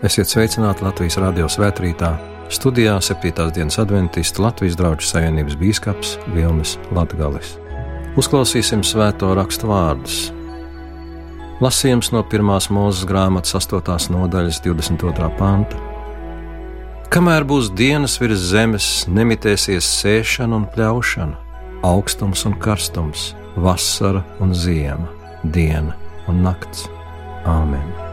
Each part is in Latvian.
Esiet sveicināti Latvijas radio svētkrītā. Studijā 7. dienas adventists Latvijas draugu savienības bīskaps Vilnis Latgalis. Uzklausīsim svēto rakstu vārdus. Lasījums no 1. mūzes grāmatas 8. nodaļas 22. panta. Kamēr būs dienas virs zemes, nemitēsies sēšana un pļaušana, augstums un karstums, vasara un ziema, diena un nakts. Āmen!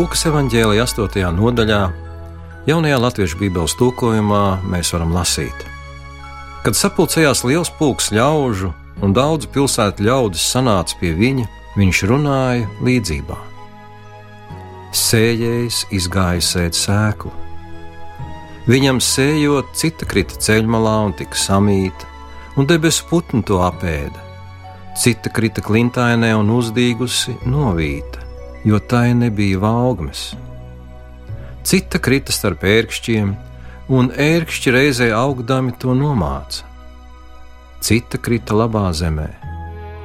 Lūkas evanģēlija 8. nodaļā, jaunajā latviešu Bībeles tūkojumā, mēs varam lasīt. Kad sapulcējās liels pulks ļaužu un daudz pilsētu ļaudis sanāca pie viņa, viņš runāja līdzībā. Sējējs izgāja sēt sēklu. Viņam sējot, cita krita ceļmalā un tika samīta, un debesu putni to apēda. Cita krita klintainē un uzdīgusi novīta jo tai nebija valgmes. Cita krita starp ērkšķiem, un ērkšķi reizē augdami to nomāca. Cita krita labā zemē,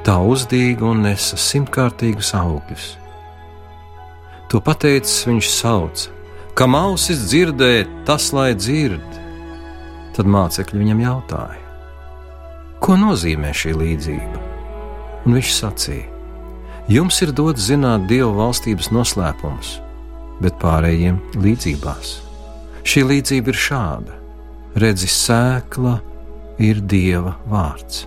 tā uzdīga un nesa simtkārtīgus augļus. To pateicis viņš sauca, kam ausis dzirdēt, tas lai dzird. Tad mācekļi viņam jautāja, ko nozīmē šī līdzība? Un viņš sacīja: Jums ir dots zināt Dieva valstības noslēpumus, bet pārējiem līdzībās. Šī līdzība ir šāda: redzi, sēkla ir Dieva vārds.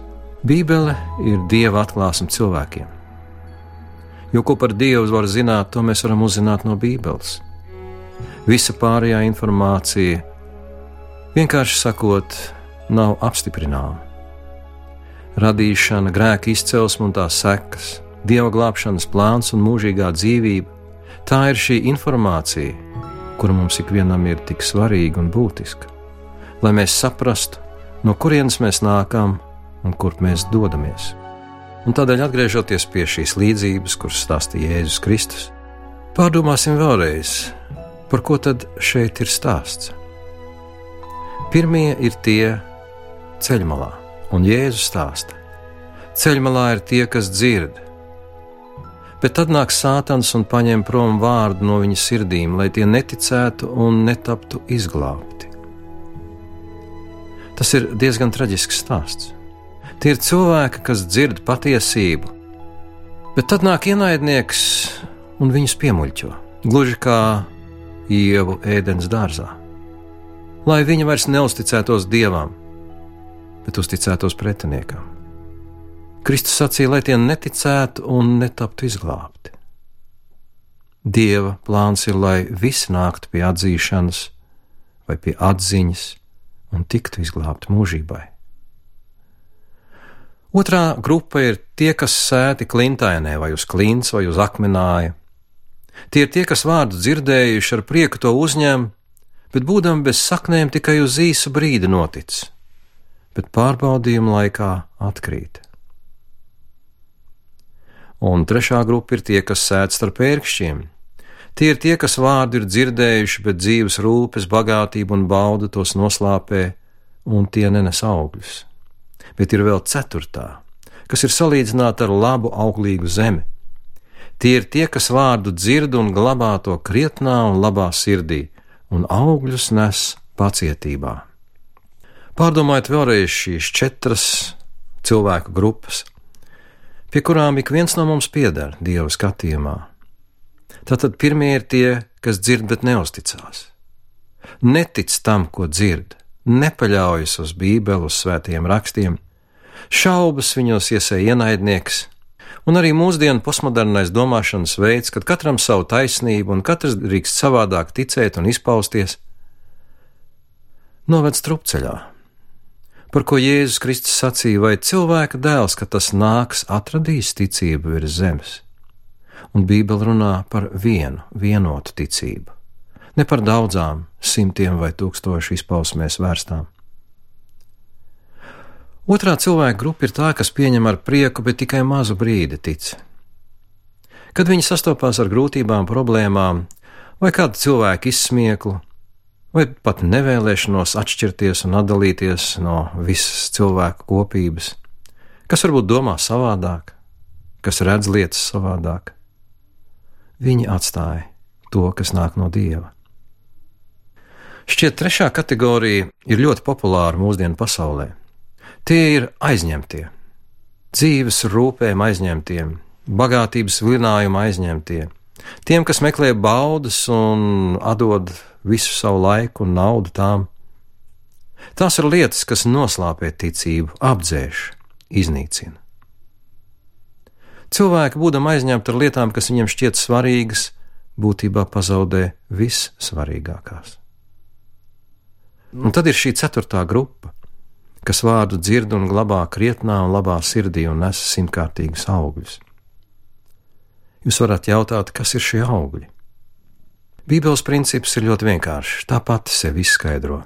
Bībele ir Dieva atklāsme cilvēkiem. Jo ko par Dievu var zināt, to mēs varam uzzināt no Bībeles. Visa pārējā informācija, vienkārši sakot, nav apstiprināma. Radīšana, grēka izcelsme un tās sekas Dieva glābšanas plāns un mūžīgā dzīvība. Tā ir šī informācija, kura mums ikvienam ir tik svarīga un būtiska, lai mēs saprastu, no kurienes mēs nākam un kur mēs dodamies. Un tādēļ, atgriežoties pie šīs līdzības, kuras stāstīja Jēzus Kristus, pārdomāsim vēlreiz, par ko tad šeit ir stāsts. Pirmie ir tie ceļmalā, un Jēzus stāsta. Ceļmalā ir tie, kas dzird, Bet tad nāk sātans un paņem prom vārdu no viņa sirdīm, lai tie neticētu un netaptu izglābti. Tas ir diezgan traģisks stāsts. Tie ir cilvēki, kas dzird patiesību, bet tad nāk ienaidnieks un viņus piemuļķo, gluži kā ievu ēdienas dārzā. Lai viņi vairs neusticētos dievam, bet uzticētos pretiniekam. Kristus sacīja, lai tie neticētu un netaptu izglābti. Dieva plāns ir, lai visi nāktu pie atzīšanas vai pie atziņas un tiktu izglābti mūžībai. Otrā grupa ir tie, kas sēti klintainē, vai uz klints, vai uz akmenāja. Tie ir tie, kas vārdu dzirdējuši, ar prieku to uzņem, bet būdami bez saknēm tikai uz īsu brīdi notic, bet pārbaudījuma laikā atkrīt un trešā grupa ir tie, kas sēž starp ērkšķiem. Tie ir tie, kas vārdu ir dzirdējuši, bet dzīves rūpes, bagātība un bauda tos noslāpē, un tie nenes augļus. Bet ir vēl ceturtā, kas ir salīdzināta ar labu, auglīgu zemi. Tie ir tie, kas vārdu dzird un glabā to krietnā un labā sirdī, un augļus nes pacietībā. Pārdomājiet vēlreiz šīs četras cilvēku grupas, pie kurām ik viens no mums pieder Dieva skatījumā. Tātad pirmie ir tie, kas dzird, bet neusticās. Netic tam, ko dzird, nepaļaujas uz Bībeli, uz svētiem rakstiem, šaubas viņos iesēja ienaidnieks, un arī mūsdienu postmodernais domāšanas veids, kad katram savu taisnību un katrs drīkst savādāk ticēt un izpausties, noved strupceļā. Par ko Jēzus Kristus sacīja, vai cilvēka dēls, ka tas nāks, atradīs ticību virs zemes. Un Bībele runā par vienu, vienotu ticību, ne par daudzām, simtiem vai tūkstošu izpausmēs vērstām. Otrā cilvēka grupa ir tā, kas pieņem ar prieku, bet tikai mazu brīdi tic. Kad viņi sastopās ar grūtībām, problēmām, vai kādu cilvēku izsmieklu, vai pat nevēlēšanos atšķirties un atdalīties no visas cilvēku kopības, kas varbūt domā savādāk, kas redz lietas savādāk, viņi atstāja to, kas nāk no dieva. Šķiet, trešā kategorija ir ļoti populāra mūsdienu pasaulē. Tie ir aizņemtie, dzīves rūpēm aizņemtiem, bagātības vilinājuma aizņemtie, tiem, kas meklē baudas un atdod visu savu laiku un naudu tām. Tās ir lietas, kas noslāpē ticību, apdzēš, iznīcina. Cilvēki, būdami aizņemti ar lietām, kas viņiem šķiet svarīgas, būtībā pazaudē vissvarīgākās. Un tad ir šī ceturtā grupa, kas vārdu dzird un glabā krietnā un labā sirdī un nes simtkārtīgus augļus. Jūs varat jautāt, kas ir šie augļi? Bībeles princips ir ļoti vienkāršs, tā pati sevi izskaidro.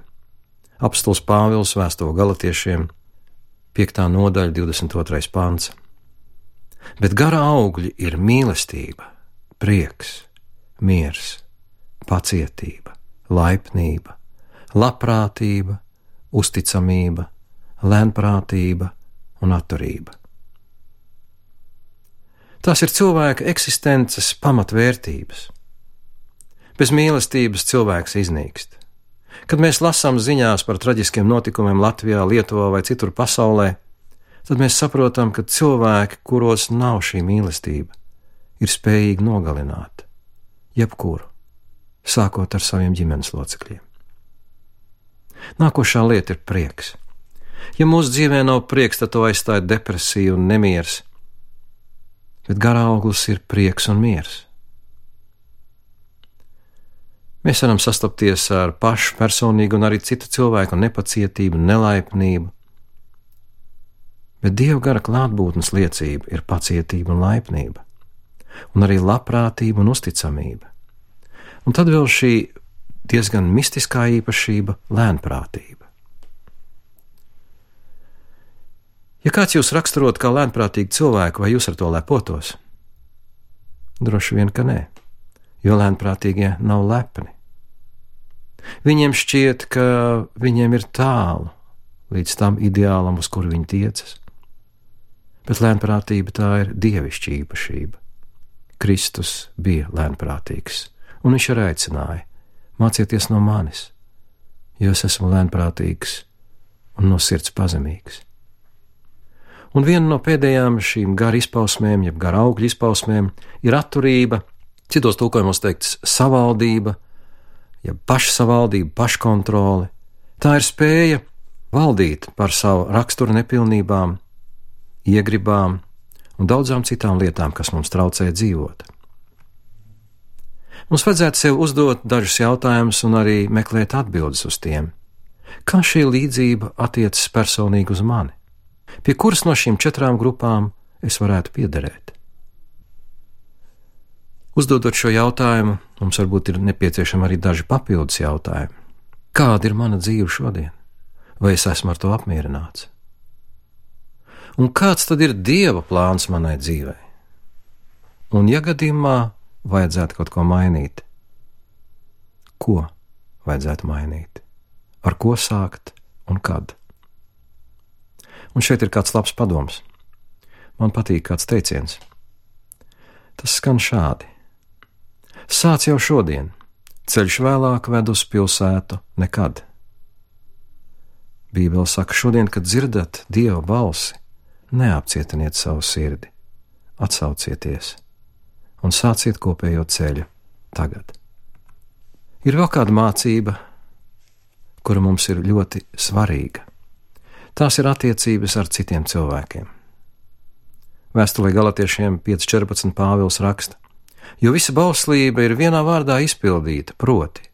Apstults Pāvils vēsto galotiešiem, 5. nodaļa, 22. pāns. Bet gara augļi ir mīlestība, prieks, miers, pacietība, laipnība, labprātība, uzticamība, lēnprātība un atturība. Tās ir cilvēka eksistences pamatvērtības. Bez mīlestības cilvēks iznīkst. Kad mēs lasām ziņās par traģiskiem notikumiem Latvijā, Lietuvā vai citur pasaulē, tad mēs saprotam, ka cilvēki, kuros nav šī mīlestība, ir spējīgi nogalināt jebkuru, sākot ar saviem ģimenes locekļiem. Nākošā lieta ir prieks. Ja mūsu dzīvē nav prieks, tad to aizstāja depresija un nemieris. Bet garā auglis ir prieks un miers. Mēs varam sastapties ar pašu personīgu un arī citu cilvēku nepacietību, nelaipnību. Bet dieva gara klātbūtnes liecība ir pacietība un laipnība, un arī labprātība un uzticamība. Un tad vēl šī diezgan mistiskā īpašība - lēnprātība. Ja kāds jūs raksturot kā lēnprātīgu cilvēku, vai jūs ar to lepotos? Droši vien, ka nē, jo lēnprātīgie nav lepni. Viņiem šķiet, ka viņiem ir tālu līdz tam ideālam, uz kuru viņi tiecas. Bet lēnprātība tā ir dievišķa īpašība. Kristus bija lēnprātīgs, un viņš arī aicināja: mācieties no manis, jo es esmu lēnprātīgs un no sirds pazemīgs. Un viena no pēdējām šīm gara izpausmēm, jeb gara augļu izpausmēm, ir atturība, citos tulkojumos teikts savaldība, jeb pašsavaldība, paškontrole. Tā ir spēja valdīt par savu raksturu nepilnībām, iegribām un daudzām citām lietām, kas mums traucē dzīvot. Mums vajadzētu sev uzdot dažus jautājumus un arī meklēt atbildes uz tiem. Kā šī līdzība attiecas personīgi uz mani? Pie kuras no šīm četrām grupām es varētu piederēt? Uzdodot šo jautājumu, mums varbūt ir nepieciešami arī daži papildus jautājumi. Kāda ir mana dzīve šodien? Vai es esmu ar to apmierināts? Un kāds tad ir Dieva plāns manai dzīvei? Un, ja gadījumā vajadzētu kaut ko mainīt, ko vajadzētu mainīt, ar ko sākt un kad? Un šeit ir kāds labs padoms. Man patīk kāds teiciens. Tas skan šādi: Sāc jau šodien, Ceļš vēlāk ved uz pilsētu nekad. Bībele saka, šodien, kad dzirdat Dieva balsi, neapcietiniet savu sirdi, atsaucieties un sāciet kopējo ceļu tagad. Ir vēl kāda mācība, kura mums ir ļoti svarīga. Tās ir attiecības ar citiem cilvēkiem. Vēstulē galotiešiem 5.14. Pāvils raksta: Jo visa bauslība ir vienā vārdā izpildīta, proti,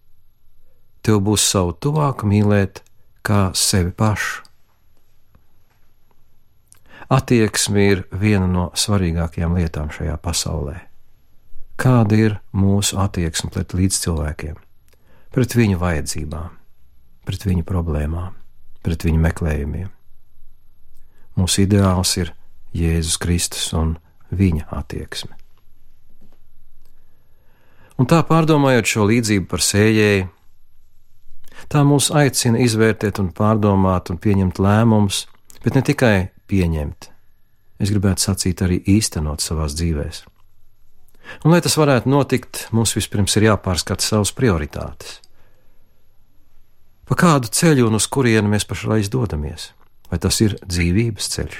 tev būs savu tuvāku mīlēt kā sevi pašu. Attieksme ir viena no svarīgākajām lietām šajā pasaulē. Kāda ir mūsu attieksme pret līdzcilvēkiem, pret viņu vajadzībām, pret viņu problēmām, pret viņu meklējumiem? Mūsu ideāls ir Jēzus Kristus un viņa attieksme. Un tā pārdomājot šo līdzību par sējēju, tā mūs aicina izvērtēt un pārdomāt un pieņemt lēmumus, bet ne tikai pieņemt, es gribētu sacīt arī īstenot savās dzīvēm. Un, lai tas varētu notikt, mums vispirms ir jāpārskata savas prioritātes. Pa kādu ceļu un uz kurieni mēs pašlaik dodamies? Vai tas ir dzīvības ceļš?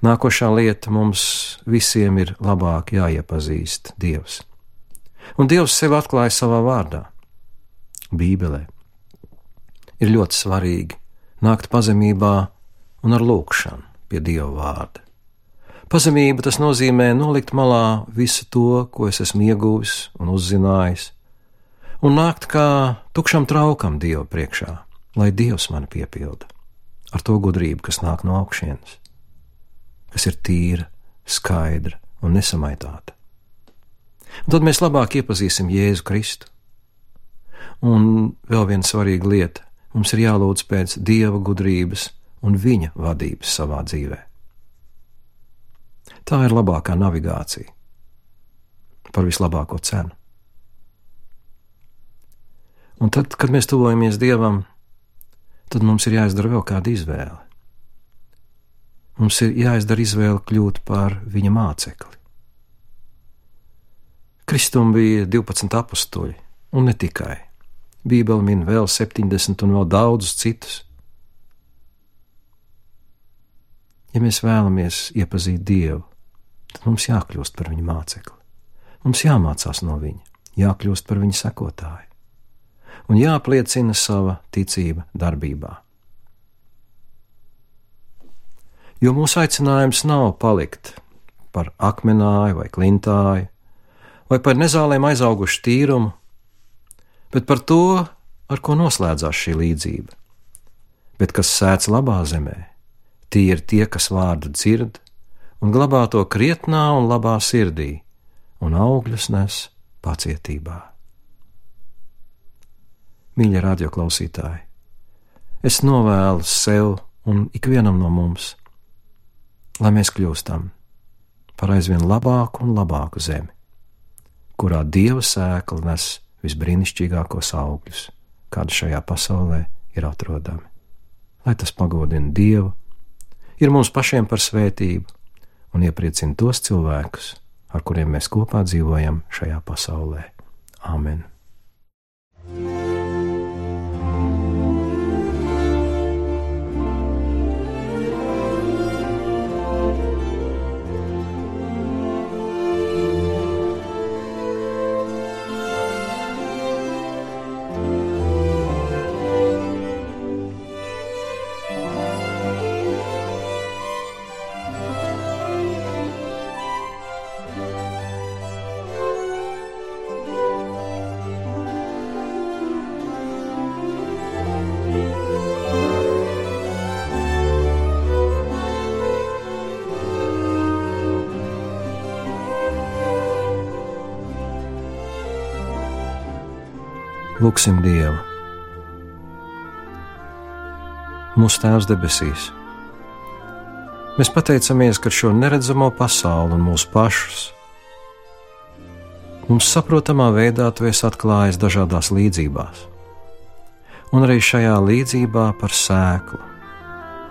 Nākošā lieta mums visiem ir labāk jāiepazīst Dievs. Un Dievs sev atklāja savā vārdā, Bībelē. Ir ļoti svarīgi nākt pazemībā un ar lūkšanu pie Dieva vārda. Pazemība tas nozīmē nolikt malā visu to, ko es esmu ieguvis un uzzinājis, un nākt kā tukšam traukam Dieva priekšā, lai Dievs mani piepilda ar to gudrību, kas nāk no augšienes kas ir tīra, skaidra un nesamaitāta. Un tad mēs labāk iepazīsim Jēzu Kristu. Un vēl viena svarīga lieta - mums ir jālūdz pēc Dieva gudrības un Viņa vadības savā dzīvē. Tā ir labākā navigācija par vislabāko cenu. Un tad, kad mēs tuvojamies Dievam, tad mums ir jāizdara vēl kāda izvēle. Mums ir jāizdara izvēle kļūt par viņa mācekli. Kristum bija 12 apstuļi, un ne tikai. Bībeli min vēl 70 un vēl daudzus citus. Ja mēs vēlamies iepazīt Dievu, tad mums jākļūst par viņa mācekli. Mums jāmācās no viņa, jākļūst par viņa sekotāju un jāpliecina sava ticība darbībā. Jo mūsu aicinājums nav palikt par akmenāju vai klintāju, vai par nezālēm aizaugušu tīrumu, bet par to, ar ko noslēdzās šī līdzība. Bet kas sēdz labā zemē, tie ir tie, kas vārdu dzird un glabā to krietnā un labā sirdī, un augļus nes pacietībā. Mīļie radioklausītāji, es novēlu sev un ikvienam no mums lai mēs kļūstam par aizvien labāku un labāku zemi, kurā dieva sēkla nes visbrīnišķīgākos augļus, kādi šajā pasaulē ir atrodami. Lai tas pagodina Dievu, ir mums pašiem par svētību un iepriecina tos cilvēkus, ar kuriem mēs kopā dzīvojam šajā pasaulē. Āmen! Lūksim Dievu. Mūsu Tēvs debesīs, mēs pateicamies, ka šo neredzamo pasauli un mūsu pašus mums saprotamā veidā tu esi atklājis dažādās līdzībās, un arī šajā līdzībā par sēklu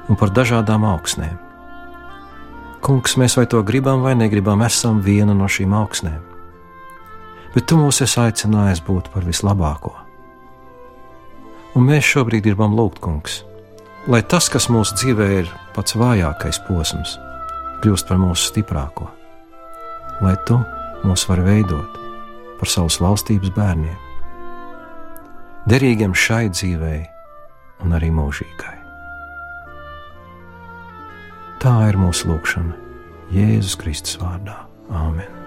un par dažādām augsnēm. Kungs, mēs vai to gribam vai negribam, esam viena no šīm augsnēm. Bet tu mūs esi aicinājis būt par vislabāko. Un mēs šobrīd gribam lūgt, kungs, lai tas, kas mūsu dzīvē ir pats vājākais posms, kļūst par mūsu stiprāko, lai tu mūs vari veidot par savas valstības bērniem, derīgiem šai dzīvei un arī mūžīgai. Tā ir mūsu lūkšana Jēzus Kristus vārdā. Āmen!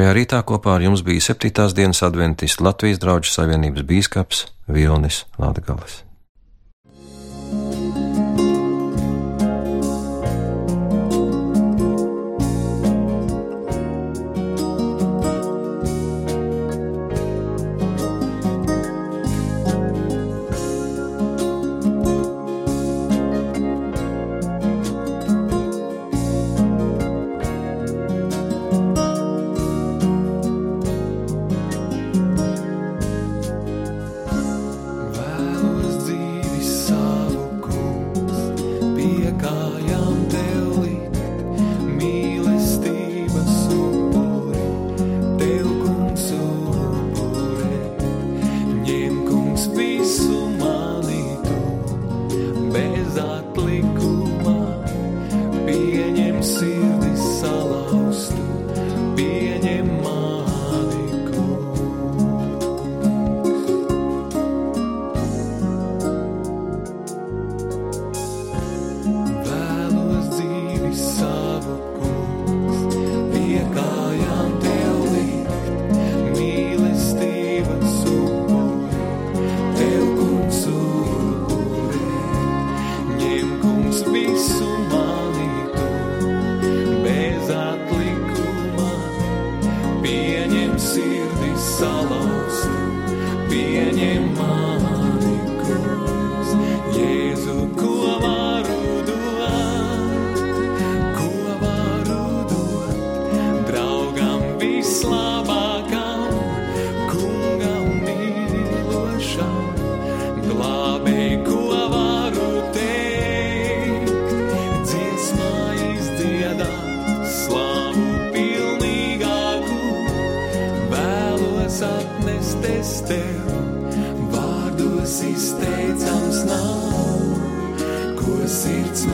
Šajā rītā kopā ar jums bija 7. dienas adventists Latvijas draugu savienības bīskaps Vilnis Latgales. Sirds mana sirds